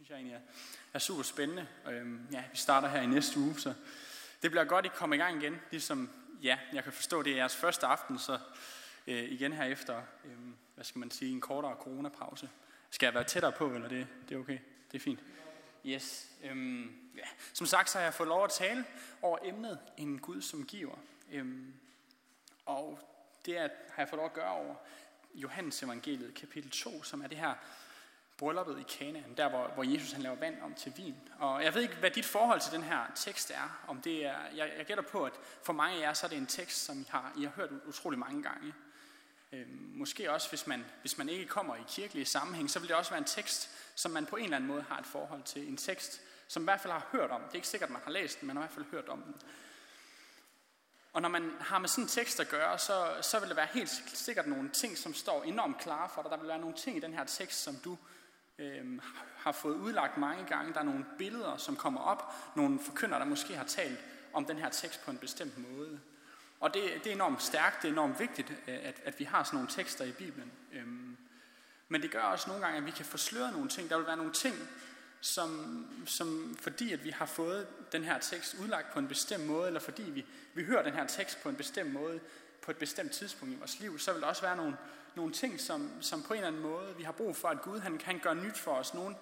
synes jeg egentlig er, er super spændende. Øhm, ja, vi starter her i næste uge, så det bliver godt, at I kommer i gang igen. Ligesom, ja, jeg kan forstå, det er jeres første aften, så øh, igen her efter, øh, hvad skal man sige, en kortere coronapause. Skal jeg være tættere på, eller det, det er okay? Det er fint. Yes. Øhm, ja. Som sagt, så har jeg fået lov at tale over emnet En Gud, som giver. Øhm, og det er, har jeg fået lov at gøre over Johannes evangeliet, kapitel 2, som er det her brylluppet i Kanaan, der hvor, hvor Jesus han laver vand om til vin. Og jeg ved ikke, hvad dit forhold til den her tekst er. Om det er jeg, jeg gætter på, at for mange af jer, så er det en tekst, som I har, I har hørt utrolig mange gange. Øhm, måske også, hvis man, hvis man ikke kommer i kirkelige sammenhæng, så vil det også være en tekst, som man på en eller anden måde har et forhold til. En tekst, som i hvert fald har hørt om. Det er ikke sikkert, at man har læst den, men man har i hvert fald hørt om den. Og når man har med sådan en tekst at gøre, så, så vil der være helt sikkert nogle ting, som står enormt klare for dig. Der vil være nogle ting i den her tekst, som du øh, har fået udlagt mange gange. Der er nogle billeder, som kommer op. Nogle forkynder, der måske har talt om den her tekst på en bestemt måde. Og det, det er enormt stærkt, det er enormt vigtigt, øh, at, at vi har sådan nogle tekster i Bibelen. Øhm, men det gør også nogle gange, at vi kan forsløre nogle ting. Der vil være nogle ting, som, som fordi at vi har fået den her tekst udlagt på en bestemt måde, eller fordi vi, vi hører den her tekst på en bestemt måde, på et bestemt tidspunkt i vores liv, så vil der også være nogle, nogle ting, som, som på en eller anden måde, vi har brug for, at Gud han kan gøre nyt for os. Nogle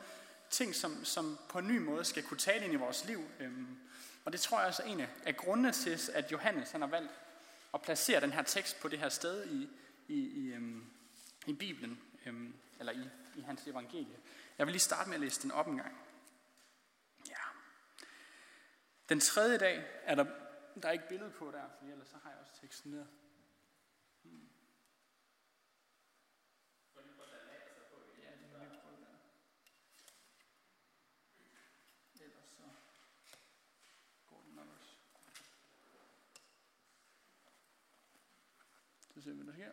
ting, som, som på en ny måde skal kunne tale ind i vores liv. Øhm, og det tror jeg også er en af grundene til, at Johannes han har valgt at placere den her tekst på det her sted i, i, i, øhm, i Bibelen, øhm, eller i, i hans evangelie. Jeg vil lige starte med at læse den op en gang. Ja. Den tredje dag er der, der er ikke billede på der, for ellers så har jeg også teksten der. Hmm. Så ser vi, hvad der sker.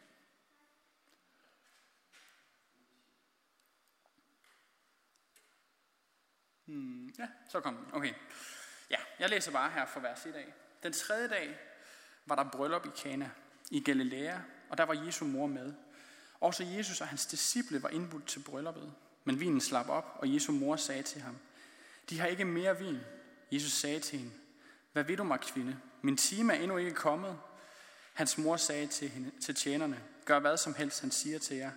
Hmm, ja, så kom den. Okay. Ja, jeg læser bare her for vers 1 af. Den tredje dag var der bryllup i Kana i Galilea, og der var Jesu mor med. Også Jesus og hans disciple var indbudt til brylluppet, men vinen slap op, og Jesu mor sagde til ham, de har ikke mere vin. Jesus sagde til hende, hvad vil du mig, kvinde? Min time er endnu ikke kommet. Hans mor sagde til, hende, til tjenerne, gør hvad som helst, han siger til jer.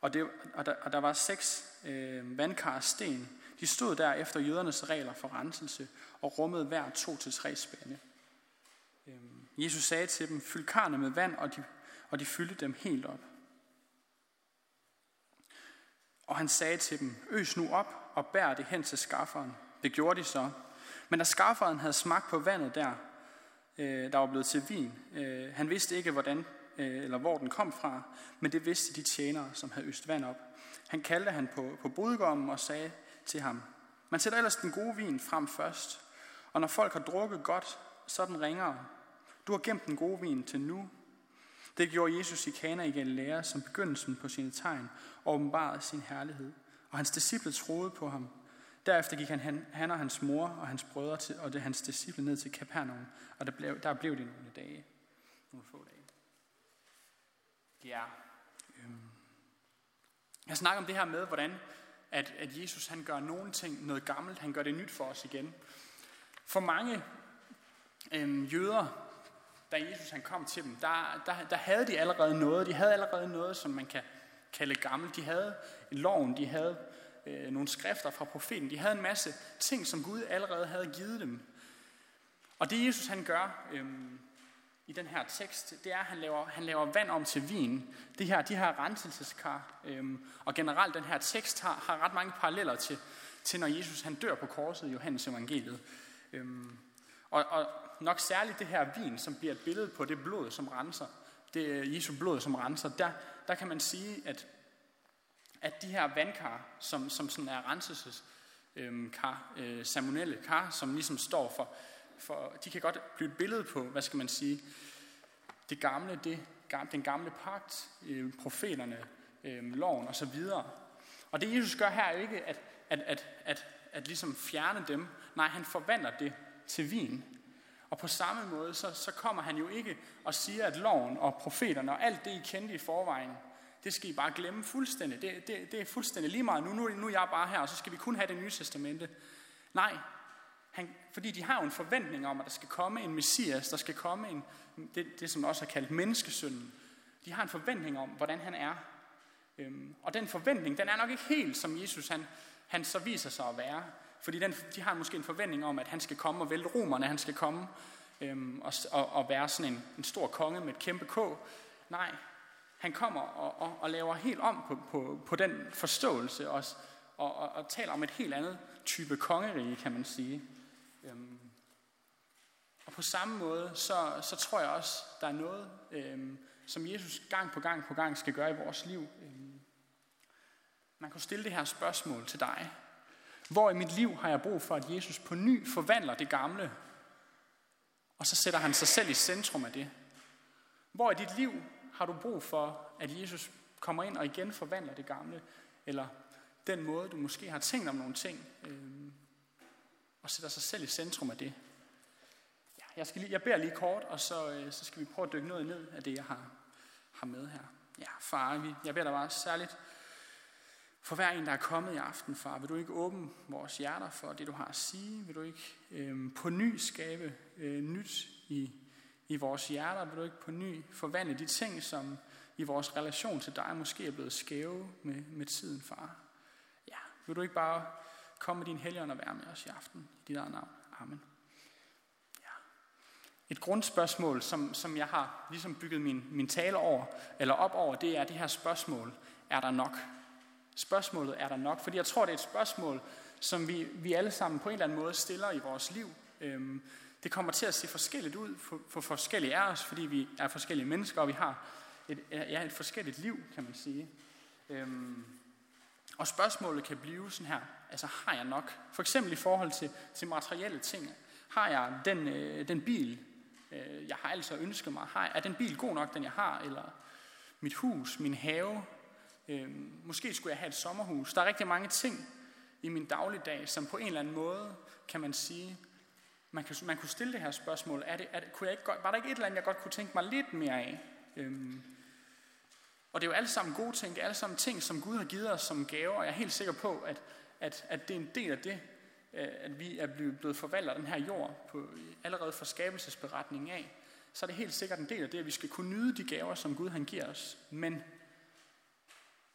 Og, det, og, der, og der var seks øh, vandkar af sten. De stod der efter jødernes regler for renselse og rummede hver to til tre spande. Øhm, Jesus sagde til dem, fyld karne med vand, og de, og de fyldte dem helt op. Og han sagde til dem, øs nu op og bær det hen til skafferen. Det gjorde de så. Men da skafferen havde smagt på vandet der, øh, der var blevet til vin. Øh, han vidste ikke, hvordan øh, eller hvor den kom fra, men det vidste de tjenere, som havde øst vand op. Han kaldte han på, på brudgommen og sagde til ham, man sætter ellers den gode vin frem først, og når folk har drukket godt, så er den ringere. Du har gemt den gode vin til nu. Det gjorde Jesus i Kana i Galilea som begyndelsen på sine tegn og åbenbarede sin herlighed. Og hans disciple troede på ham. Derefter gik han, han og hans mor og hans brødre til, og det hans disciple ned til Kapernaum, og der blev, der blev de nogle dage. Nogle få dage. Ja. Øhm. Jeg snakker om det her med, hvordan at, at Jesus han gør nogle ting, noget gammelt, han gør det nyt for os igen. For mange øhm, jøder, da Jesus han kom til dem, der, der, der havde de allerede noget. De havde allerede noget, som man kan kalde gammelt. De havde loven, de havde øh, nogle skrifter fra profeten. De havde en masse ting, som Gud allerede havde givet dem. Og det Jesus han gør øhm, i den her tekst, det er, at han laver, han laver vand om til vin. Det her, de her renselseskar, øhm, og generelt den her tekst har, har ret mange paralleller til, til, når Jesus han dør på korset i Johannes evangeliet. Øhm, og, og nok særligt det her vin, som bliver et billede på det blod, som renser. Det øh, Jesu blod, som renser. Der, der kan man sige, at at de her vandkar, som, som sådan er renselseskar, øhm, øh, salmonelle kar, som ligesom står for, for, de kan godt blive et billede på, hvad skal man sige, det gamle, det, den gamle pagt, øh, profeterne, øh, loven og så videre. Og det Jesus gør her er ikke at, at, at, at, at ligesom fjerne dem, nej, han forvandler det til vin. Og på samme måde, så, så kommer han jo ikke og siger, at loven og profeterne og alt det, I kendte i forvejen, det skal I bare glemme fuldstændig. Det, det, det er fuldstændig lige meget. Nu, nu, nu er jeg bare her, og så skal vi kun have det nye testamente. Nej, han, fordi de har jo en forventning om, at der skal komme en messias, der skal komme en, det, det som også er kaldt menneskesønnen. De har en forventning om, hvordan han er. Øhm, og den forventning, den er nok ikke helt, som Jesus han, han så viser sig at være. Fordi den, de har måske en forventning om, at han skal komme og vælte romerne, han skal komme øhm, og, og, og være sådan en, en stor konge med et kæmpe k. Nej, han kommer og, og, og laver helt om på, på, på den forståelse også, og, og, og taler om et helt andet type kongerige, kan man sige. Øhm, og på samme måde, så, så tror jeg også, der er noget, øhm, som Jesus gang på gang på gang skal gøre i vores liv. Øhm, man kan stille det her spørgsmål til dig. Hvor i mit liv har jeg brug for, at Jesus på ny forvandler det gamle, og så sætter han sig selv i centrum af det? Hvor i dit liv har du brug for, at Jesus kommer ind og igen forvandler det gamle, eller den måde, du måske har tænkt om nogle ting, øh, og sætter sig selv i centrum af det? Ja, jeg, skal lige, jeg beder lige kort, og så, øh, så skal vi prøve at dykke noget ned af det, jeg har, har med her. Ja, far, vi, jeg beder dig bare særligt for hver en, der er kommet i aften, far, vil du ikke åbne vores hjerter for det, du har at sige? Vil du ikke øh, på ny skabe øh, nyt i, i vores hjerter? Vil du ikke på ny forvandle de ting, som i vores relation til dig måske er blevet skæve med, med tiden, far? Ja, vil du ikke bare Kom med din helgen og vær med os i aften? I dit eget navn. Amen. Ja. Et grundspørgsmål, som, som jeg har ligesom bygget min, min tale over, eller op over, det er det her spørgsmål. Er der nok? Spørgsmålet er der nok, fordi jeg tror, det er et spørgsmål, som vi, vi alle sammen på en eller anden måde stiller i vores liv. Øhm, det kommer til at se forskelligt ud for, for forskellige af os, fordi vi er forskellige mennesker, og vi har et, ja, et forskelligt liv, kan man sige. Øhm, og spørgsmålet kan blive sådan her, altså har jeg nok? For eksempel i forhold til, til materielle ting. Har jeg den, øh, den bil, øh, jeg har altså ønsket mig? Har, er den bil god nok, den jeg har? Eller mit hus, min have, Øh, måske skulle jeg have et sommerhus. Der er rigtig mange ting i min dagligdag, som på en eller anden måde, kan man sige, man, kan, man kunne stille det her spørgsmål. Er det, er det, kunne jeg ikke godt, var der ikke et eller andet, jeg godt kunne tænke mig lidt mere af? Øhm, og det er jo alle sammen gode ting. Det er alle sammen ting, som Gud har givet os som gaver. Og jeg er helt sikker på, at, at, at det er en del af det, øh, at vi er blevet forvaltet af den her jord på, allerede fra skabelsesberetningen af. Så er det helt sikkert en del af det, at vi skal kunne nyde de gaver, som Gud han giver os. Men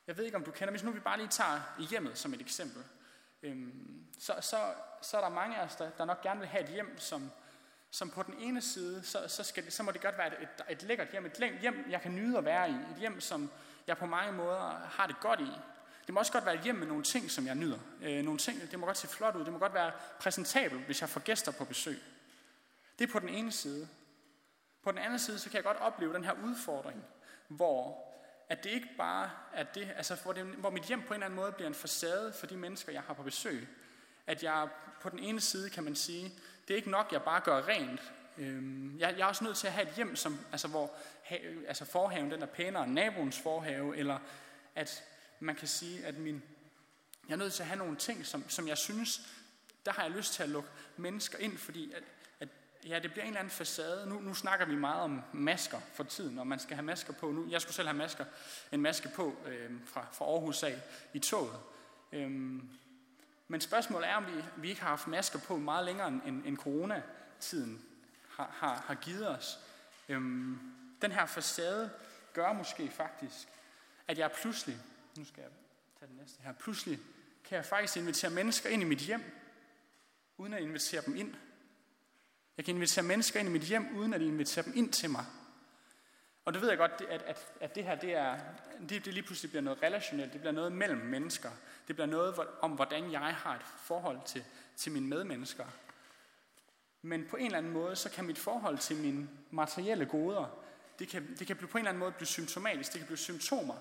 jeg ved ikke, om du kender, hvis nu vi bare lige tager hjemmet som et eksempel, øhm, så, så, så er der mange af os, der, der nok gerne vil have et hjem, som, som på den ene side, så, så, skal det, så må det godt være et, et, et lækkert hjem, et hjem, jeg kan nyde at være i, et hjem, som jeg på mange måder har det godt i. Det må også godt være et hjem med nogle ting, som jeg nyder. Øh, nogle ting, det må godt se flot ud, det må godt være præsentabelt, hvis jeg får gæster på besøg. Det er på den ene side. På den anden side, så kan jeg godt opleve den her udfordring, hvor at det ikke bare er det, altså hvor, det, hvor mit hjem på en eller anden måde bliver en facade for de mennesker, jeg har på besøg. At jeg på den ene side kan man sige, det er ikke nok, jeg bare gør rent. Øhm, jeg, jeg er også nødt til at have et hjem, som, altså hvor altså forhaven den er pænere end naboens forhave, eller at man kan sige, at min, jeg er nødt til at have nogle ting, som, som jeg synes, der har jeg lyst til at lukke mennesker ind, fordi at, ja, det bliver en eller anden facade. Nu, nu snakker vi meget om masker for tiden, og man skal have masker på. Nu, jeg skulle selv have masker, en maske på øh, fra, fra Aarhus af i toget. Øhm, men spørgsmålet er, om vi, vi ikke har haft masker på meget længere end, end, end coronatiden har, har, har givet os. Øhm, den her facade gør måske faktisk, at jeg pludselig, nu skal jeg tage det næste her, pludselig kan jeg faktisk invitere mennesker ind i mit hjem, uden at invitere dem ind. Jeg kan invitere mennesker ind i mit hjem, uden at invitere dem ind til mig. Og det ved jeg godt, at, at, at det her, det, er, det, det lige pludselig bliver noget relationelt. Det bliver noget mellem mennesker. Det bliver noget om, hvordan jeg har et forhold til, til mine medmennesker. Men på en eller anden måde, så kan mit forhold til mine materielle goder, det kan, det kan blive på en eller anden måde blive symptomatisk. Det kan blive symptomer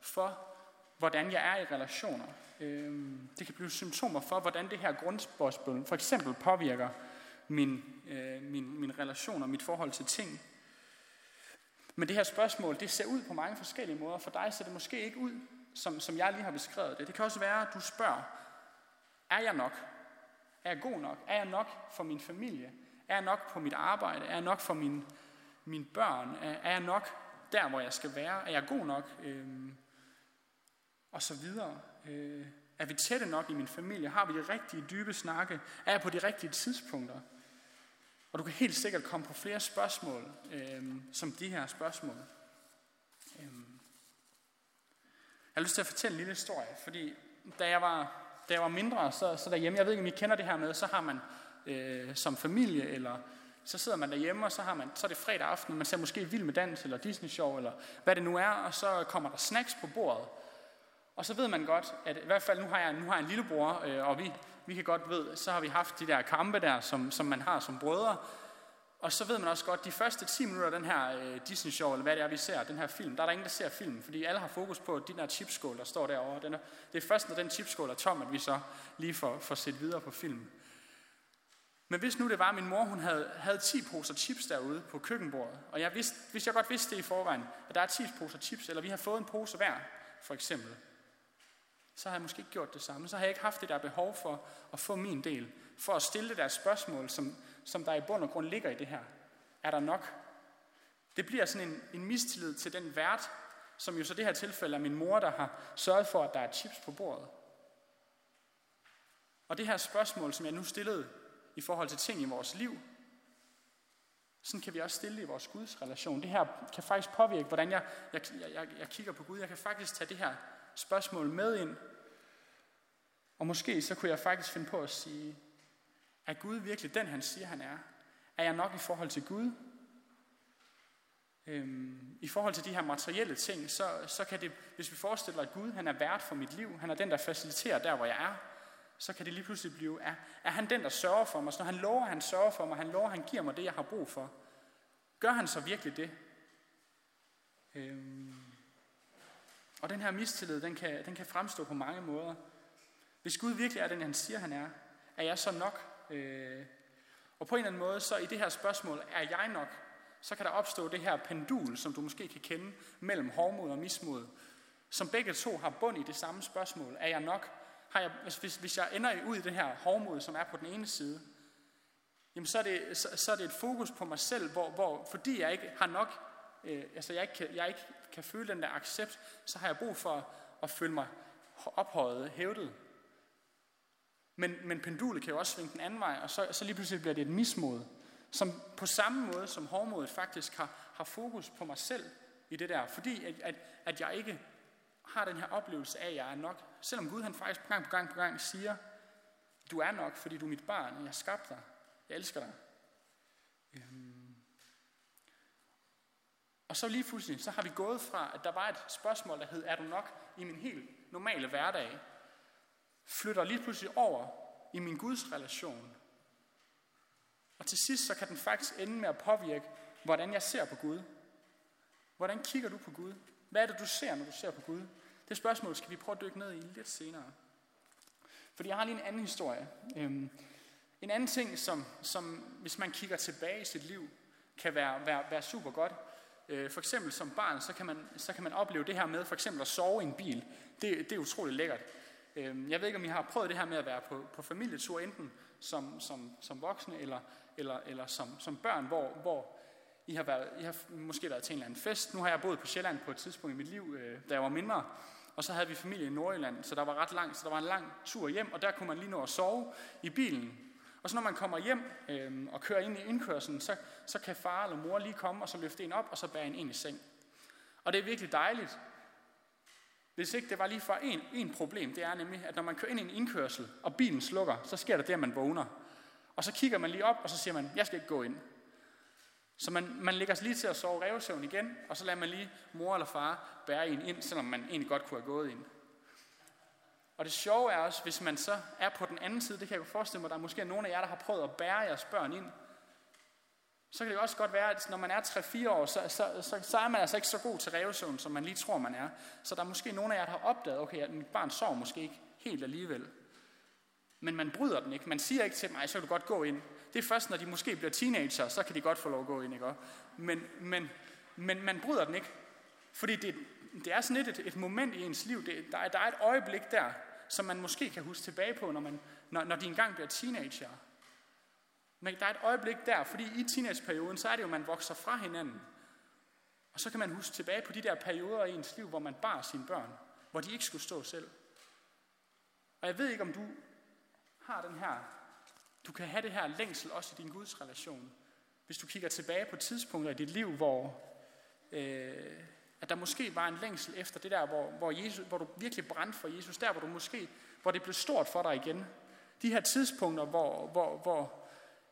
for, hvordan jeg er i relationer. Øhm, det kan blive symptomer for, hvordan det her grundspørgsmål for eksempel påvirker min, øh, min, min relation og mit forhold til ting. Men det her spørgsmål, det ser ud på mange forskellige måder. For dig ser det måske ikke ud, som, som jeg lige har beskrevet det. Det kan også være, at du spørger, er jeg nok? Er jeg god nok? Er jeg nok for min familie? Er jeg nok på mit arbejde? Er jeg nok for mine, mine børn? Er, er jeg nok der, hvor jeg skal være? Er jeg god nok? Øh, og så videre. Øh, er vi tætte nok i min familie? Har vi de rigtige dybe snakke? Er jeg på de rigtige tidspunkter? Og du kan helt sikkert komme på flere spørgsmål, øh, som de her spørgsmål. Øh. Jeg har lyst til at fortælle en lille historie, fordi da jeg var, da jeg var mindre, så, så derhjemme, jeg ved ikke, om I kender det her med, så har man øh, som familie, eller så sidder man derhjemme, og så, har man, så er det fredag aften, man ser måske Vild med Dans, eller Disney Show, eller hvad det nu er, og så kommer der snacks på bordet. Og så ved man godt, at i hvert fald nu har jeg, nu har jeg en lillebror, øh, og vi, vi kan godt ved, så har vi haft de der kampe der, som, som man har som brødre. Og så ved man også godt, de første 10 minutter af den her øh, Disney Show, eller hvad det er, vi ser, den her film, der er der ingen, der ser filmen, fordi alle har fokus på de der chipskål, der står derovre. Den er, det er først, når den chipskål er tom, at vi så lige får, får set videre på filmen. Men hvis nu det var, at min mor hun havde, havde 10 poser chips derude på køkkenbordet, og jeg vidste, hvis jeg godt vidste det i forvejen, at der er 10 poser chips, eller vi har fået en pose hver, for eksempel, så har jeg måske ikke gjort det samme. Så har jeg ikke haft det der behov for at få min del, for at stille det der spørgsmål, som, som der i bund og grund ligger i det her. Er der nok? Det bliver sådan en, en mistillid til den vært, som jo så det her tilfælde er min mor, der har sørget for, at der er chips på bordet. Og det her spørgsmål, som jeg nu stillede i forhold til ting i vores liv, sådan kan vi også stille i vores Guds relation. Det her kan faktisk påvirke, hvordan jeg, jeg, jeg, jeg kigger på Gud. Jeg kan faktisk tage det her spørgsmål med ind. Og måske så kunne jeg faktisk finde på at sige, er Gud virkelig den, han siger, han er? Er jeg nok i forhold til Gud? Øhm, I forhold til de her materielle ting, så, så kan det, hvis vi forestiller, at Gud han er vært for mit liv, han er den, der faciliterer der, hvor jeg er, så kan det lige pludselig blive, er, er han den, der sørger for mig? Så når han lover, han sørger for mig, han lover, han giver mig det, jeg har brug for, gør han så virkelig det? Øhm, og den her mistillid, den kan, den kan fremstå på mange måder. Hvis Gud virkelig er den, han siger, han er, er jeg så nok? Øh, og på en eller anden måde, så i det her spørgsmål, er jeg nok? Så kan der opstå det her pendul, som du måske kan kende, mellem hårdmod og mismod, som begge to har bund i det samme spørgsmål. Er jeg nok? Har jeg, hvis, hvis jeg ender ud i det her hårdmod, som er på den ene side, jamen så er det, så, så er det et fokus på mig selv, hvor, hvor fordi jeg ikke har nok, øh, altså jeg ikke, kan, jeg ikke kan føle den der accept, så har jeg brug for at føle mig ophøjet, hævdet. Men, men pendulet kan jo også svinge den anden vej, og så, så lige pludselig bliver det et mismod, som på samme måde som hårdmodet faktisk har, har fokus på mig selv i det der, fordi at, at, at jeg ikke har den her oplevelse af, at jeg er nok. Selvom Gud han faktisk gang på gang på gang siger, du er nok, fordi du er mit barn, jeg skabte dig, jeg elsker dig. Øhm. Og så lige pludselig, så har vi gået fra, at der var et spørgsmål, der hed, er du nok i min helt normale hverdag, flytter lige pludselig over i min Guds relation. Og til sidst, så kan den faktisk ende med at påvirke, hvordan jeg ser på Gud. Hvordan kigger du på Gud? Hvad er det, du ser, når du ser på Gud? Det spørgsmål skal vi prøve at dykke ned i lidt senere. Fordi jeg har lige en anden historie. Øhm, en anden ting, som, som hvis man kigger tilbage i sit liv, kan være, være, være super godt. Øh, for eksempel som barn, så kan, man, så kan man opleve det her med for eksempel at sove i en bil. Det, det er utroligt lækkert. Øhm, jeg ved ikke, om I har prøvet det her med at være på, på familietur, enten som, som, som voksne eller, eller, eller som, som børn, hvor, hvor I har, været, I har måske været til en eller anden fest. Nu har jeg boet på Sjælland på et tidspunkt i mit liv, øh, da jeg var mindre. Og så havde vi familie i Nordjylland, så der var ret langt, så der var en lang tur hjem, og der kunne man lige nå at sove i bilen. Og så når man kommer hjem øh, og kører ind i indkørselen, så, så kan far eller mor lige komme og så løfte en op, og så bære en ind i seng. Og det er virkelig dejligt. Hvis ikke det var lige for en, en problem, det er nemlig, at når man kører ind i en indkørsel, og bilen slukker, så sker der det, at man vågner. Og så kigger man lige op, og så siger man, jeg skal ikke gå ind. Så man, man lægger sig lige til at sove revsøvn igen, og så lader man lige mor eller far bære en ind, selvom man egentlig godt kunne have gået ind. Og det sjove er også, hvis man så er på den anden side, det kan jeg jo forestille mig, der er måske nogle af jer, der har prøvet at bære jeres børn ind, så kan det også godt være, at når man er 3-4 år, så, så, så, så er man altså ikke så god til revsøvn, som man lige tror, man er. Så der er måske nogen af jer, der har opdaget, okay, at mit barn sover måske ikke helt alligevel. Men man bryder den ikke. Man siger ikke til mig, så kan du godt gå ind. Det er først, når de måske bliver teenager, så kan de godt få lov at gå ind. Ikke? Men, men, men man bryder den ikke. Fordi det, det er sådan et, et, et moment i ens liv. Det, der, er, der er et øjeblik der, som man måske kan huske tilbage på, når, man, når, når de engang bliver teenager. Men der er et øjeblik der, fordi i teenageperioden, så er det jo, at man vokser fra hinanden. Og så kan man huske tilbage på de der perioder i ens liv, hvor man bar sine børn, hvor de ikke skulle stå selv. Og jeg ved ikke, om du har den her, du kan have det her længsel også i din Guds relation. Hvis du kigger tilbage på tidspunkter i dit liv, hvor øh, at der måske var en længsel efter det der, hvor, hvor, Jesus, hvor du virkelig brændte for Jesus, der hvor du måske, hvor det blev stort for dig igen. De her tidspunkter, hvor, hvor, hvor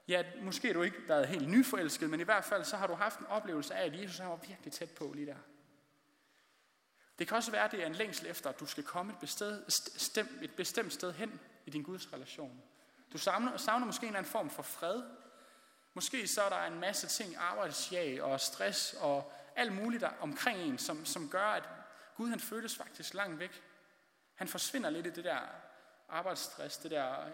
ja, måske er du ikke været helt nyforelsket, men i hvert fald så har du haft en oplevelse af, at Jesus han var virkelig tæt på lige der. Det kan også være, at det er en længsel efter, at du skal komme et bestemt, et bestemt sted hen i din Guds relation. Du savner, savner måske en eller anden form for fred. Måske så er der en masse ting, arbejdsjag og stress og alt muligt der omkring en, som, som gør, at Gud han føles faktisk langt væk. Han forsvinder lidt i det der arbejdsstress, det der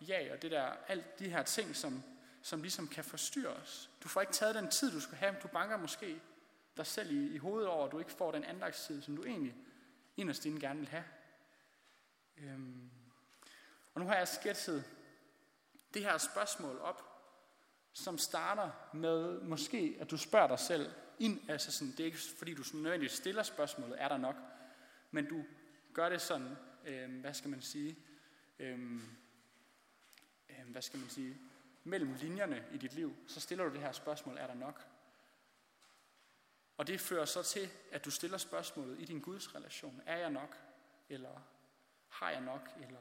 jag og det der, alt de her ting, som, som ligesom kan forstyrre os. Du får ikke taget den tid, du skulle have. Du banker måske dig selv i, i hovedet over, at du ikke får den andagstid, som du egentlig inderst inden gerne vil have. Øhm. Og nu har jeg sketset det her spørgsmål op, som starter med måske, at du spørger dig selv, ind, altså sådan, det er ikke fordi du nødvendigvis stiller spørgsmålet, er der nok, men du gør det sådan, øh, hvad skal man sige, øh, øh, hvad skal man sige, mellem linjerne i dit liv, så stiller du det her spørgsmål, er der nok? Og det fører så til, at du stiller spørgsmålet i din Guds relation. Er jeg nok? Eller har jeg nok? Eller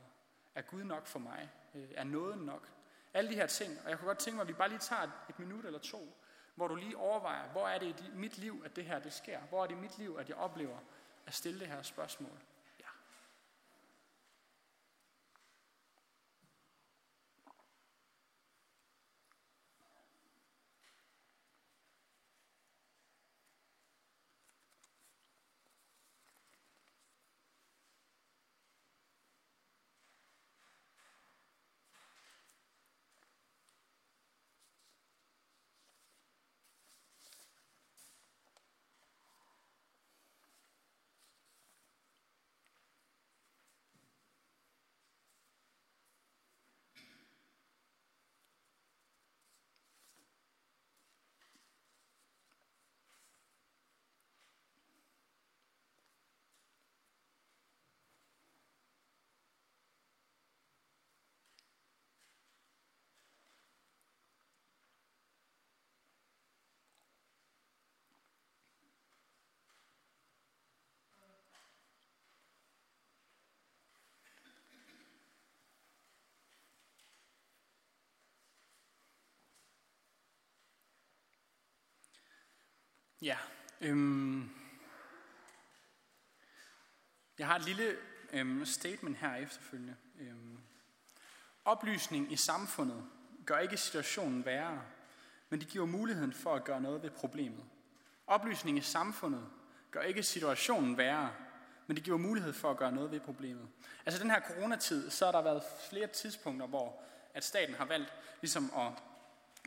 er Gud nok for mig? Øh, er noget nok? Alle de her ting. Og jeg kunne godt tænke mig, at vi bare lige tager et minut eller to, hvor du lige overvejer, hvor er det i mit liv, at det her det sker? Hvor er det i mit liv, at jeg oplever at stille det her spørgsmål? Ja, øhm, jeg har et lille øhm, statement her efterfølgende. Øhm, oplysning i samfundet gør ikke situationen værre, men det giver muligheden for at gøre noget ved problemet. Oplysning i samfundet gør ikke situationen værre, men det giver mulighed for at gøre noget ved problemet. Altså den her coronatid, så har der været flere tidspunkter, hvor at staten har valgt ligesom at,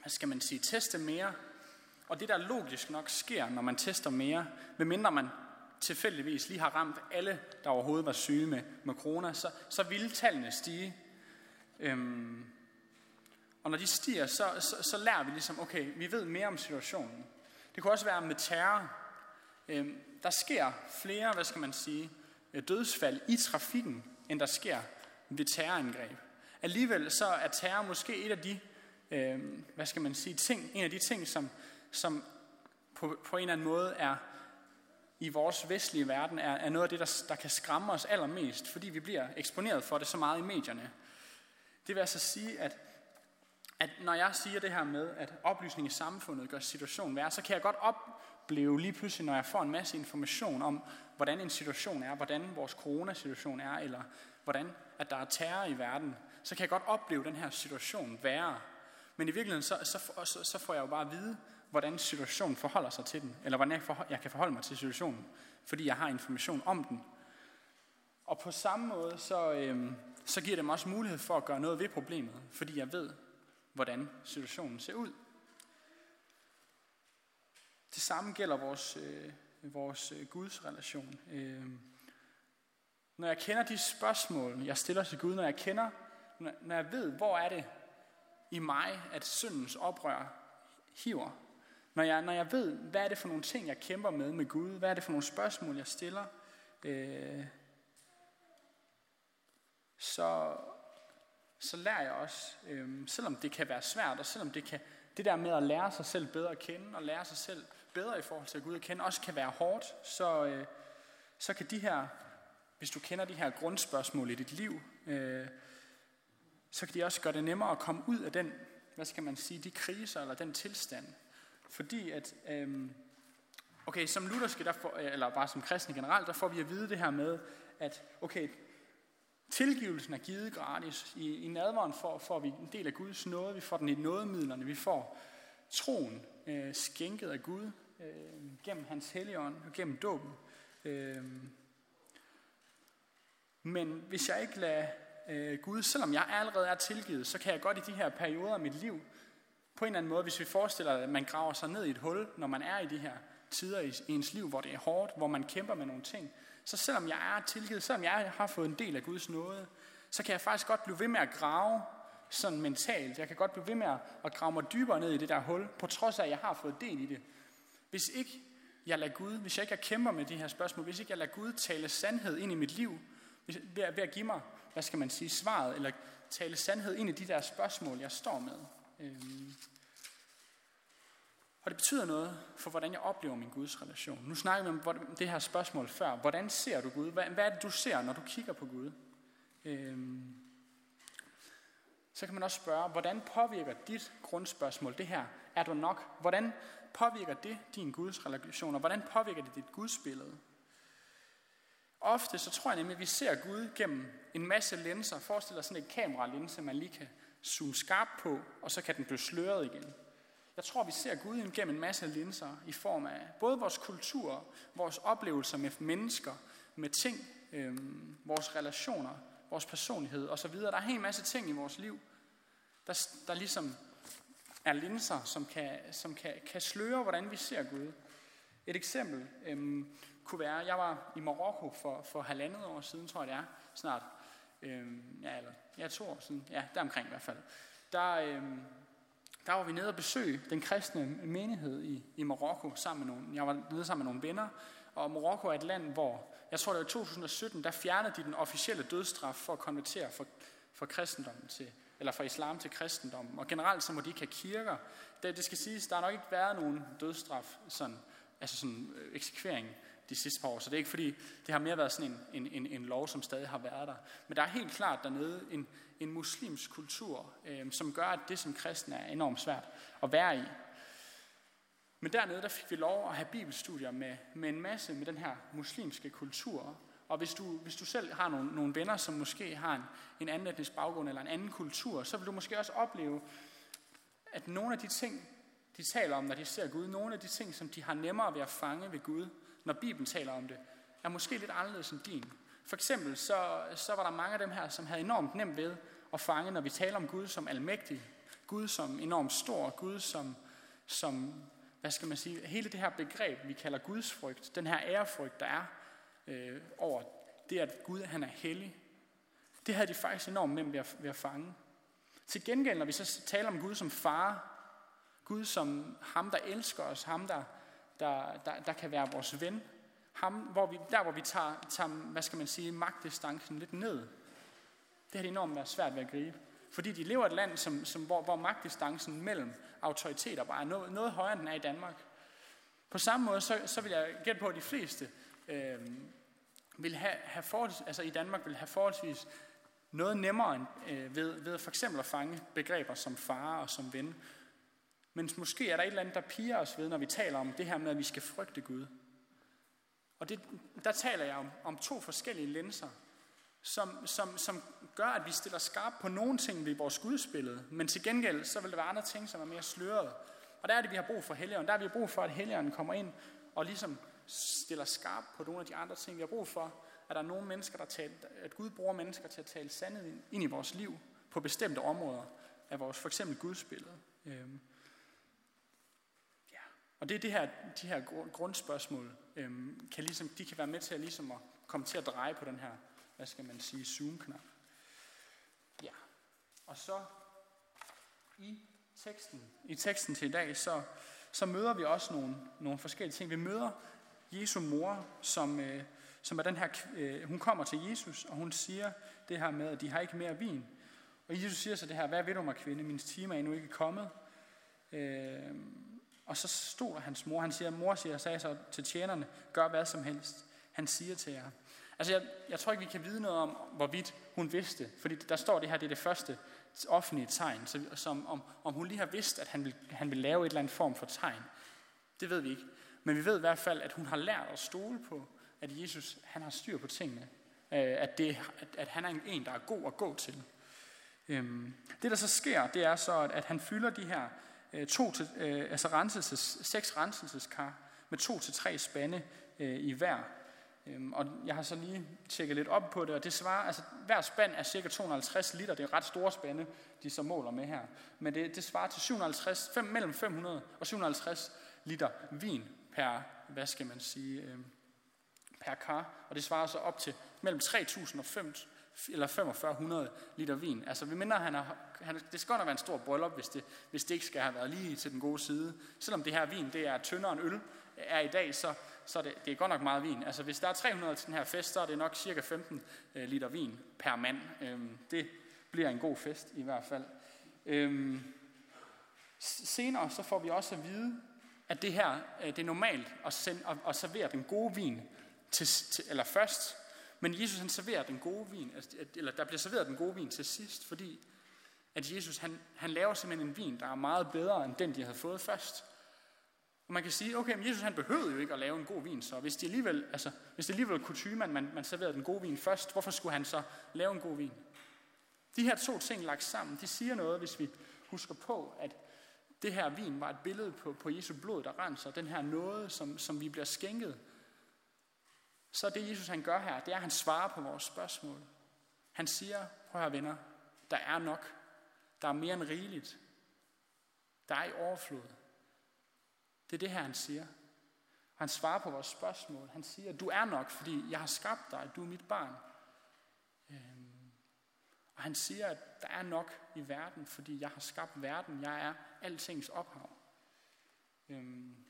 hvad skal man sige, teste mere og det der logisk nok sker, når man tester mere, medmindre man tilfældigvis lige har ramt alle, der overhovedet var syge med, med corona, så, så vil tallene stige. Øhm, og når de stiger, så, så, så lærer vi ligesom, okay, vi ved mere om situationen. Det kunne også være med terror. Øhm, der sker flere, hvad skal man sige, øh, dødsfald i trafikken, end der sker ved terrorangreb. Alligevel så er terror måske et af de, øh, hvad skal man sige, ting, en af de ting, som, som på, på en eller anden måde er i vores vestlige verden, er, er noget af det, der, der kan skræmme os allermest, fordi vi bliver eksponeret for det så meget i medierne. Det vil altså sige, at, at når jeg siger det her med, at oplysning i samfundet gør situationen værre, så kan jeg godt opleve lige pludselig, når jeg får en masse information om, hvordan en situation er, hvordan vores coronasituation er, eller hvordan at der er terror i verden, så kan jeg godt opleve den her situation værre. Men i virkeligheden, så, så, så, så får jeg jo bare at vide, hvordan situationen forholder sig til den, eller hvordan jeg, forhold, jeg kan forholde mig til situationen, fordi jeg har information om den. Og på samme måde, så, øhm, så giver det mig også mulighed for at gøre noget ved problemet, fordi jeg ved, hvordan situationen ser ud. Det samme gælder vores, øh, vores øh, Guds relation. Øh, når jeg kender de spørgsmål, jeg stiller til Gud, når jeg kender, når, når jeg ved, hvor er det i mig, at syndens oprør hiver, når jeg, når jeg ved, hvad er det for nogle ting, jeg kæmper med med Gud, hvad er det for nogle spørgsmål, jeg stiller, øh, så, så lærer jeg også, øh, selvom det kan være svært, og selvom det kan, det der med at lære sig selv bedre at kende, og lære sig selv bedre i forhold til at Gud at kende, også kan være hårdt, så, øh, så kan de her, hvis du kender de her grundspørgsmål i dit liv, øh, så kan de også gøre det nemmere at komme ud af den, hvad skal man sige, de kriser eller den tilstand. Fordi at, øhm, okay, som lutherske, der får, øh, eller bare som kristne generelt, der får vi at vide det her med, at okay, Tilgivelsen er givet gratis. I, i nadveren får, får vi en del af Guds nåde. Vi får den i nådemidlerne. Vi får troen øh, skænket af Gud øh, gennem hans helligånd og gennem dåben. Øh, men hvis jeg ikke lader øh, Gud, selvom jeg allerede er tilgivet, så kan jeg godt i de her perioder af mit liv, på en eller anden måde, hvis vi forestiller, at man graver sig ned i et hul, når man er i de her tider i, i ens liv, hvor det er hårdt, hvor man kæmper med nogle ting, så selvom jeg er tilgivet, selvom jeg har fået en del af Guds nåde, så kan jeg faktisk godt blive ved med at grave sådan mentalt. Jeg kan godt blive ved med at grave mig dybere ned i det der hul, på trods af, at jeg har fået del i det. Hvis ikke jeg lader Gud, hvis jeg ikke kæmper med de her spørgsmål, hvis ikke jeg lader Gud tale sandhed ind i mit liv, ved, ved at give mig, hvad skal man sige, svaret, eller tale sandhed ind i de der spørgsmål, jeg står med. Øhm, og det betyder noget for, hvordan jeg oplever min Guds relation. Nu snakker vi om det her spørgsmål før. Hvordan ser du Gud? Hvad, er det, du ser, når du kigger på Gud? Øhm, så kan man også spørge, hvordan påvirker dit grundspørgsmål det her? Er du nok? Hvordan påvirker det din Guds relation, og hvordan påvirker det dit Guds billede? Ofte så tror jeg nemlig, at vi ser Gud gennem en masse linser. Forestil dig sådan et kameralinse, man lige kan zoome skarpt på, og så kan den blive sløret igen. Jeg tror, vi ser Gud gennem en masse linser i form af både vores kultur, vores oplevelser med mennesker, med ting, øh, vores relationer, vores personlighed osv. Der er en hel masse ting i vores liv, der, der ligesom er linser, som, kan, som kan, kan sløre, hvordan vi ser Gud. Et eksempel øh, kunne være, jeg var i Marokko for, for halvandet år siden, tror jeg det er, snart. Øh, ja, eller ja, to år siden. Ja, deromkring i hvert fald. Der, øh, der var vi nede og besøge den kristne menighed i, i Marokko sammen med nogle, jeg var nede sammen med nogle venner, og Marokko er et land, hvor, jeg tror det var i 2017, der fjernede de den officielle dødsstraf for at konvertere fra, fra kristendommen til, eller fra islam til kristendommen. Og generelt så må de ikke have kirker. Det, det skal siges, der har nok ikke været nogen dødsstraf, sådan, altså sådan øh, eksekvering de sidste par år. Så det er ikke fordi, det har mere været sådan en, en, en, en lov, som stadig har været der. Men der er helt klart dernede en, en muslimsk kultur, øh, som gør, at det som kristen er enormt svært at være i. Men dernede der fik vi lov at have bibelstudier med, med en masse med den her muslimske kultur. Og hvis du, hvis du selv har nogle, nogle venner, som måske har en, en anden etnisk baggrund eller en anden kultur, så vil du måske også opleve, at nogle af de ting, de taler om, når de ser Gud, nogle af de ting, som de har nemmere ved at fange ved Gud, når Bibelen taler om det, er måske lidt anderledes end din. For eksempel så, så var der mange af dem her, som havde enormt nemt ved at fange, når vi taler om Gud som almægtig, Gud som enormt stor, Gud som, som hvad skal man sige, hele det her begreb, vi kalder Guds frygt, den her ærefrygt, der er øh, over det, at Gud han er hellig, det havde de faktisk enormt nemt ved at, ved at fange. Til gengæld, når vi så taler om Gud som far, Gud som ham, der elsker os, ham, der, der, der, der kan være vores ven, ham, hvor vi, der hvor vi tager, tager, hvad skal man sige, magtdistancen lidt ned. Det har det enormt været svært ved at gribe. Fordi de lever i et land, som, som, hvor, hvor magtdistancen mellem autoriteter bare er noget, noget højere, end den er i Danmark. På samme måde, så, så vil jeg gætte på, at de fleste øh, vil have, have forholds, altså i Danmark vil have forholdsvis noget nemmere end, øh, ved, ved for eksempel at fange begreber som far og som ven. Men måske er der et eller andet, der piger os ved, når vi taler om det her med, at vi skal frygte Gud. Og det, der taler jeg om, om to forskellige linser, som, som, som gør, at vi stiller skarp på nogle ting ved vores gudsbillede, men til gengæld, så vil der være andre ting, som er mere slørede. Og der er det, vi har brug for Helligånden. Der har vi brug for, at Helligånden kommer ind og ligesom stiller skarp på nogle af de andre ting. Vi har brug for, at der er nogle mennesker, der taler, at Gud bruger mennesker til at tale sandhed ind i vores liv på bestemte områder af vores for eksempel gudsbillede. Øhm. Og det er det her, de her grundspørgsmål, øhm, kan ligesom, de kan være med til at, ligesom at komme til at dreje på den her, hvad skal man sige, zoom-knap. Ja. Og så i teksten, i teksten til i dag, så så møder vi også nogle, nogle forskellige ting. Vi møder Jesu mor, som, øh, som er den her, øh, hun kommer til Jesus, og hun siger det her med, at de har ikke mere vin. Og Jesus siger så det her, hvad ved du mig kvinde, min time er endnu ikke kommet. Øh, og så stod der hans mor, han siger, mor siger, sagde så til tjenerne, gør hvad som helst, han siger til jer. Altså jeg, jeg tror ikke, vi kan vide noget om, hvorvidt hun vidste, fordi der står det her, det er det første offentlige tegn, så, som om, om hun lige har vidst, at han vil, han vil lave et eller andet form for tegn. Det ved vi ikke. Men vi ved i hvert fald, at hun har lært at stole på, at Jesus han har styr på tingene. Øh, at, det, at, at han er en, der er god at gå til. Øhm, det, der så sker, det er så, at han fylder de her øh, to til, øh, altså renselses, seks renselseskar med to til tre spande øh, i hver. Øhm, og jeg har så lige tjekket lidt op på det, og det svarer, altså hver spand er cirka 250 liter, det er ret store spande, de så måler med her. Men det, det svarer til 750, 5, mellem 500 og 750 liter vin per, hvad skal man sige, øh, per kar. Og det svarer så op til mellem 3.000 og 5.000 eller 4500 liter vin. Altså vi minder, han har, han, det skal godt være en stor bryllup, hvis det, hvis det ikke skal have været lige til den gode side. Selvom det her vin det er tyndere end øl er i dag, så, så det, det er godt nok meget vin. Altså hvis der er 300 til den her fest, så er det nok cirka 15 øh, liter vin per mand. Øhm, det bliver en god fest i hvert fald. Øhm, senere så får vi også at vide, at det her øh, det er normalt at, sende, at, at servere den gode vin til, til, eller først, men Jesus han serverer den gode vin, altså, eller der bliver serveret den gode vin til sidst, fordi at Jesus han, han laver simpelthen en vin, der er meget bedre end den, de havde fået først. Og man kan sige, okay, men Jesus han behøvede jo ikke at lave en god vin, så hvis det alligevel, altså, hvis det alligevel kutume, at man, man serverede den gode vin først, hvorfor skulle han så lave en god vin? De her to ting lagt sammen, de siger noget, hvis vi husker på, at det her vin var et billede på, på Jesu blod, der renser, den her noget, som, som vi bliver skænket. Så det Jesus han gør her, det er, at han svarer på vores spørgsmål. Han siger, prøv her venner, der er nok. Der er mere end rigeligt. Der er i overflod. Det er det her, han siger. Han svarer på vores spørgsmål. Han siger, du er nok, fordi jeg har skabt dig, du er mit barn. Øhm, og han siger, at der er nok i verden, fordi jeg har skabt verden. Jeg er altings ophav. Øhm,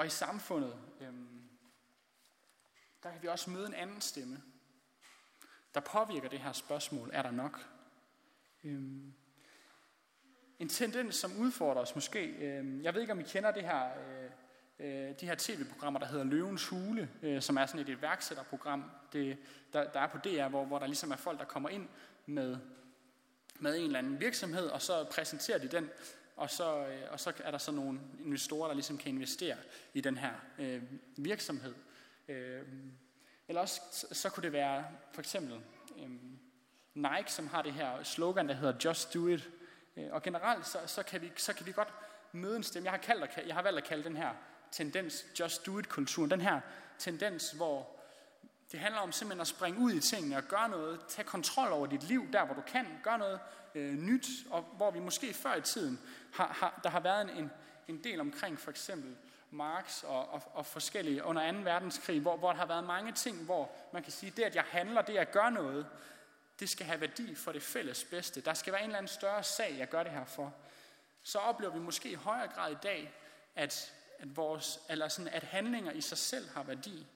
og i samfundet, øhm, der kan vi også møde en anden stemme, der påvirker det her spørgsmål, er der nok? Øhm, en tendens, som udfordrer os måske. Øhm, jeg ved ikke, om I kender det her, øh, øh de her tv-programmer, der hedder Løvens Hule, øh, som er sådan et iværksætterprogram, det, der, der er på DR, hvor, hvor der ligesom er folk, der kommer ind med, med en eller anden virksomhed, og så præsenterer de den, og så, øh, og så er der så nogle investorer, der ligesom kan investere i den her øh, virksomhed. Øh, eller også så, kunne det være for eksempel øh, Nike, som har det her slogan, der hedder Just Do It. Øh, og generelt så, så, kan vi, så kan vi godt møde en stemme. Jeg har, kaldt, jeg har valgt at kalde den her tendens Just Do It-kulturen. Den her tendens, hvor det handler om simpelthen at springe ud i tingene og gøre noget, Tag kontrol over dit liv der, hvor du kan, gøre noget øh, nyt, og hvor vi måske før i tiden har, har der har været en, en del omkring for eksempel Marx og, og, og forskellige under 2. verdenskrig, hvor, hvor der har været mange ting, hvor man kan sige, det at jeg handler, det at gøre noget, det skal have værdi for det fælles bedste. Der skal være en eller anden større sag, jeg gør det her for. Så oplever vi måske i højere grad i dag, at, at, vores, eller sådan, at handlinger i sig selv har værdi.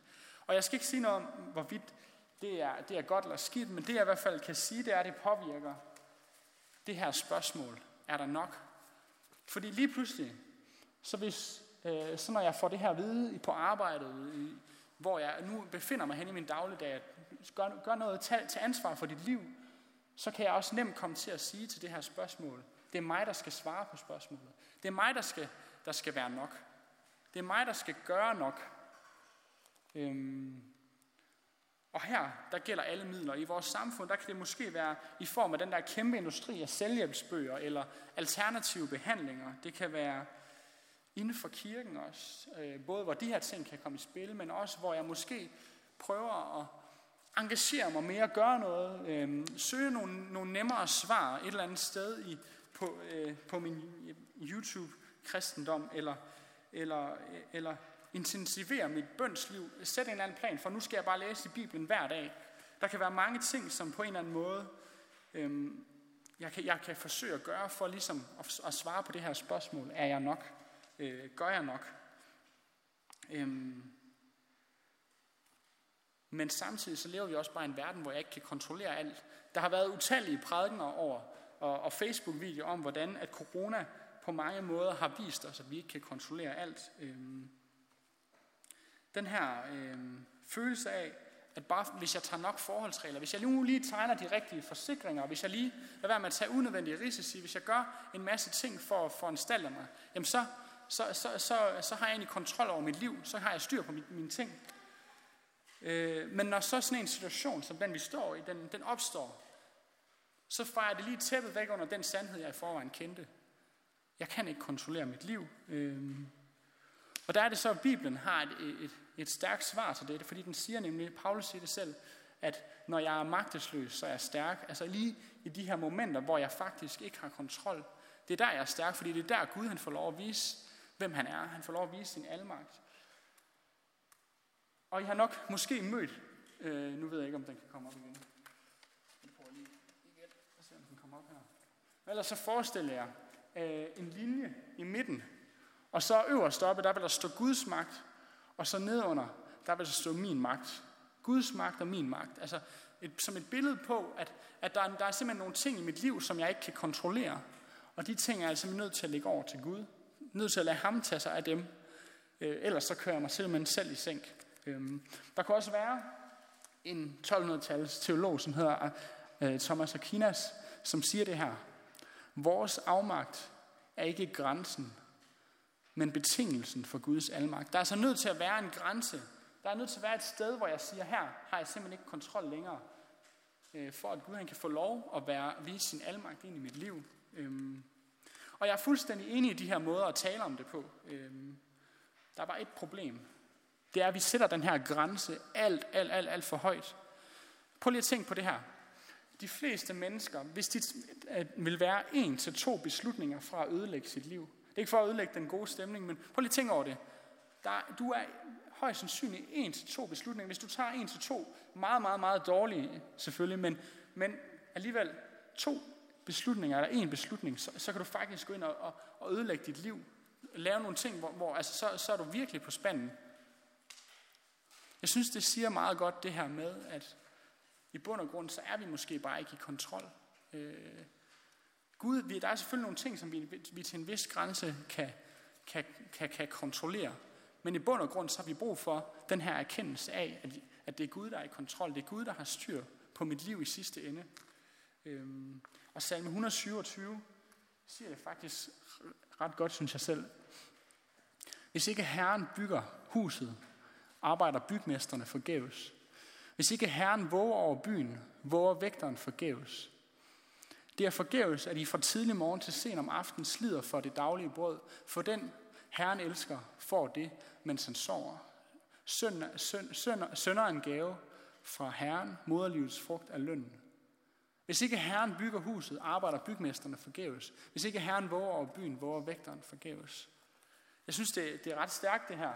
Og jeg skal ikke sige noget om, hvorvidt det er, det er godt eller skidt, men det jeg i hvert fald kan sige, det er, at det påvirker det her spørgsmål. Er der nok? Fordi lige pludselig, så hvis, øh, så når jeg får det her at vide på arbejdet, i, hvor jeg nu befinder mig hen i min dagligdag, at gør, gør noget, tag, tag ansvar for dit liv, så kan jeg også nemt komme til at sige til det her spørgsmål, det er mig, der skal svare på spørgsmålet. Det er mig, der skal, der skal være nok. Det er mig, der skal gøre nok. Øhm, og her, der gælder alle midler. I vores samfund, der kan det måske være i form af den der kæmpe industri af selvhjælpsbøger eller alternative behandlinger. Det kan være inden for kirken også. Øh, både hvor de her ting kan komme i spil, men også hvor jeg måske prøver at engagere mig mere, gøre noget, øh, søge nogle, nogle nemmere svar et eller andet sted i, på, øh, på min YouTube-kristendom, eller, eller, øh, eller intensivere mit bønsliv, sætte en eller anden plan, for nu skal jeg bare læse i Bibelen hver dag. Der kan være mange ting, som på en eller anden måde, øhm, jeg kan, jeg kan forsøge at gøre for ligesom at, at svare på det her spørgsmål. Er jeg nok? Øh, gør jeg nok? Øhm, men samtidig så lever vi også bare i en verden, hvor jeg ikke kan kontrollere alt. Der har været utallige prædikener over og, og Facebook-videoer om, hvordan at corona på mange måder har vist os, at vi ikke kan kontrollere alt. Øhm, den her øh, følelse af, at bare hvis jeg tager nok forholdsregler, hvis jeg nu lige tegner de rigtige forsikringer, hvis jeg lige lader være med at tage unødvendige risici, hvis jeg gør en masse ting for at foranstalte mig, jamen så, så, så, så, så har jeg egentlig kontrol over mit liv, så har jeg styr på mine ting. Øh, men når så sådan en situation, som den vi står i, den, den opstår, så fejrer det lige tæppet væk under den sandhed, jeg i forvejen kendte. Jeg kan ikke kontrollere mit liv. Øh, og der er det så, at Bibelen har et, et, et stærkt svar til det, fordi den siger nemlig, Paulus siger det selv, at når jeg er magtesløs, så er jeg stærk. Altså lige i de her momenter, hvor jeg faktisk ikke har kontrol, det er der, jeg er stærk, fordi det er der, Gud han får lov at vise, hvem han er. Han får lov at vise sin almagt. Og I har nok måske mødt, øh, nu ved jeg ikke, om den kan komme op igen. Jeg prøver lige igen at se, om den kommer op her. Ellers så forestiller jeg øh, en linje i midten, og så øverst oppe, der vil der stå Guds magt, og så nedunder, der vil så stå min magt. Guds magt og min magt. Altså et, som et billede på, at, at der, der er simpelthen nogle ting i mit liv, som jeg ikke kan kontrollere. Og de ting er jeg simpelthen nødt til at lægge over til Gud. Nødt til at lade ham tage sig af dem. Øh, ellers så kører jeg mig simpelthen selv i sænk. Øh, der kan også være en 1200-tals teolog, som hedder øh, Thomas Aquinas, som siger det her. Vores afmagt er ikke grænsen men betingelsen for Guds almagt. Der er så nødt til at være en grænse. Der er nødt til at være et sted, hvor jeg siger, her har jeg simpelthen ikke kontrol længere. Øh, for at Gud han kan få lov at være, vise sin almagt ind i mit liv. Øhm, og jeg er fuldstændig enig i de her måder at tale om det på. Øhm, der er bare et problem. Det er, at vi sætter den her grænse alt, alt, alt, alt for højt. Prøv lige at tænke på det her. De fleste mennesker, hvis de vil være en til to beslutninger fra at ødelægge sit liv, det er ikke for at ødelægge den gode stemning, men prøv lige at tænke over det. Der, du er højst sandsynligt en til to beslutninger. Hvis du tager en til to, meget, meget, meget dårlige selvfølgelig, men, men alligevel to beslutninger, eller en beslutning, så, så kan du faktisk gå ind og, og, og ødelægge dit liv. Lave nogle ting, hvor, hvor altså, så, så er du virkelig på spanden. Jeg synes, det siger meget godt det her med, at i bund og grund, så er vi måske bare ikke i kontrol. Øh, Gud, der er selvfølgelig nogle ting, som vi, vi til en vis grænse kan, kan, kan, kan kontrollere. Men i bund og grund så har vi brug for den her erkendelse af, at, at det er Gud, der er i kontrol. Det er Gud, der har styr på mit liv i sidste ende. Øhm, og salme 127 siger det faktisk ret godt, synes jeg selv. Hvis ikke Herren bygger huset, arbejder bygmesterne forgæves. Hvis ikke Herren våger over byen, våger vægteren forgæves. Det er forgæves, at I fra tidlig morgen til sen om aftenen slider for det daglige brød, for den Herren elsker får det, mens han sover. Sønder, sønder, sønder en gave fra Herren, moderlivets frugt er lønnen. Hvis ikke Herren bygger huset, arbejder bygmesterne forgæves. Hvis ikke Herren våger over byen, våger vægteren forgæves. Jeg synes, det, det er ret stærkt det her.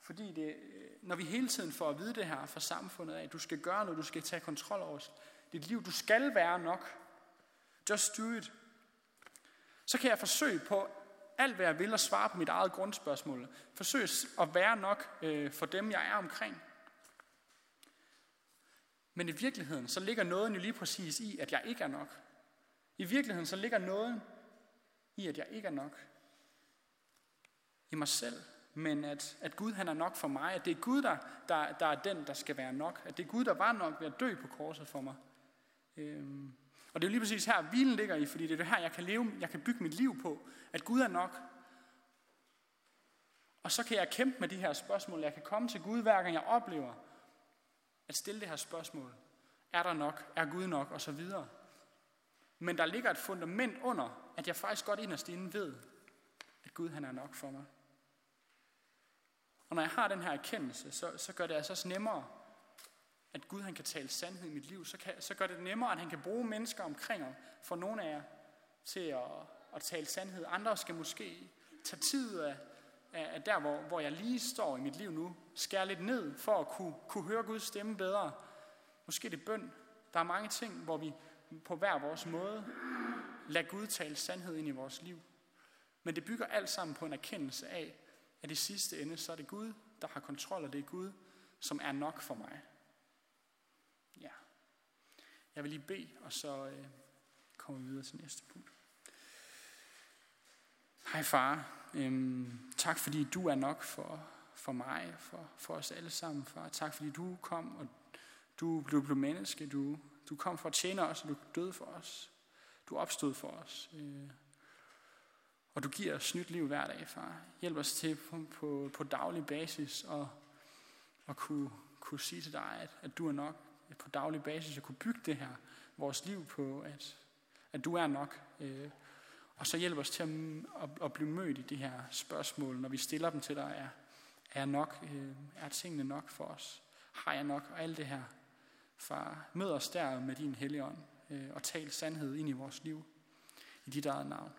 Fordi det, når vi hele tiden får at vide det her fra samfundet af, at du skal gøre noget, du skal tage kontrol over dit liv, du skal være nok, Just do it. Så kan jeg forsøge på alt, hvad jeg vil, at svare på mit eget grundspørgsmål. Forsøge at være nok øh, for dem, jeg er omkring. Men i virkeligheden, så ligger noget jo lige præcis i, at jeg ikke er nok. I virkeligheden, så ligger noget i, at jeg ikke er nok. I mig selv. Men at, at Gud han er nok for mig. At det er Gud, der, der, der er den, der skal være nok. At det er Gud, der var nok ved at dø på korset for mig. Øhm, og det er jo lige præcis her, hvilen ligger i, fordi det er det her, jeg kan leve, jeg kan bygge mit liv på, at Gud er nok. Og så kan jeg kæmpe med de her spørgsmål. Jeg kan komme til Gud, hver gang jeg oplever at stille det her spørgsmål. Er der nok? Er Gud nok? Og så videre. Men der ligger et fundament under, at jeg faktisk godt inderst inde ved, at Gud han er nok for mig. Og når jeg har den her erkendelse, så, så gør det altså også nemmere at Gud han kan tale sandhed i mit liv, så, kan, så gør det nemmere, at han kan bruge mennesker omkring ham, for nogle af jer, til at, at tale sandhed. Andre skal måske tage tid af, af, af der, hvor, hvor jeg lige står i mit liv nu, skære lidt ned, for at kunne, kunne høre Guds stemme bedre. Måske det bøn. Der er mange ting, hvor vi på hver vores måde lader Gud tale sandhed ind i vores liv. Men det bygger alt sammen på en erkendelse af, at i sidste ende, så er det Gud, der har kontrol, og det er Gud, som er nok for mig. Jeg vil lige bede, og så øh, kommer vi videre til næste punkt. Hej far, øhm, tak fordi du er nok for, for mig, for, for os alle sammen, far. Tak fordi du kom, og du blev blevet menneske. Du, du kom for at tjene os, og du døde for os. Du opstod for os. Øh, og du giver os nyt liv hver dag, far. Hjælp os til på, på, på daglig basis at og kunne, kunne sige til dig, at, at du er nok på daglig basis at kunne bygge det her, vores liv på, at, at du er nok. Øh, og så hjælp os til at, at, at blive mødt i de her spørgsmål, når vi stiller dem til dig. Er, er, nok, øh, er tingene nok for os? Har jeg nok? Og alt det her. Far, mød os der med din hellige ånd, øh, og tal sandhed ind i vores liv. I dit eget navn.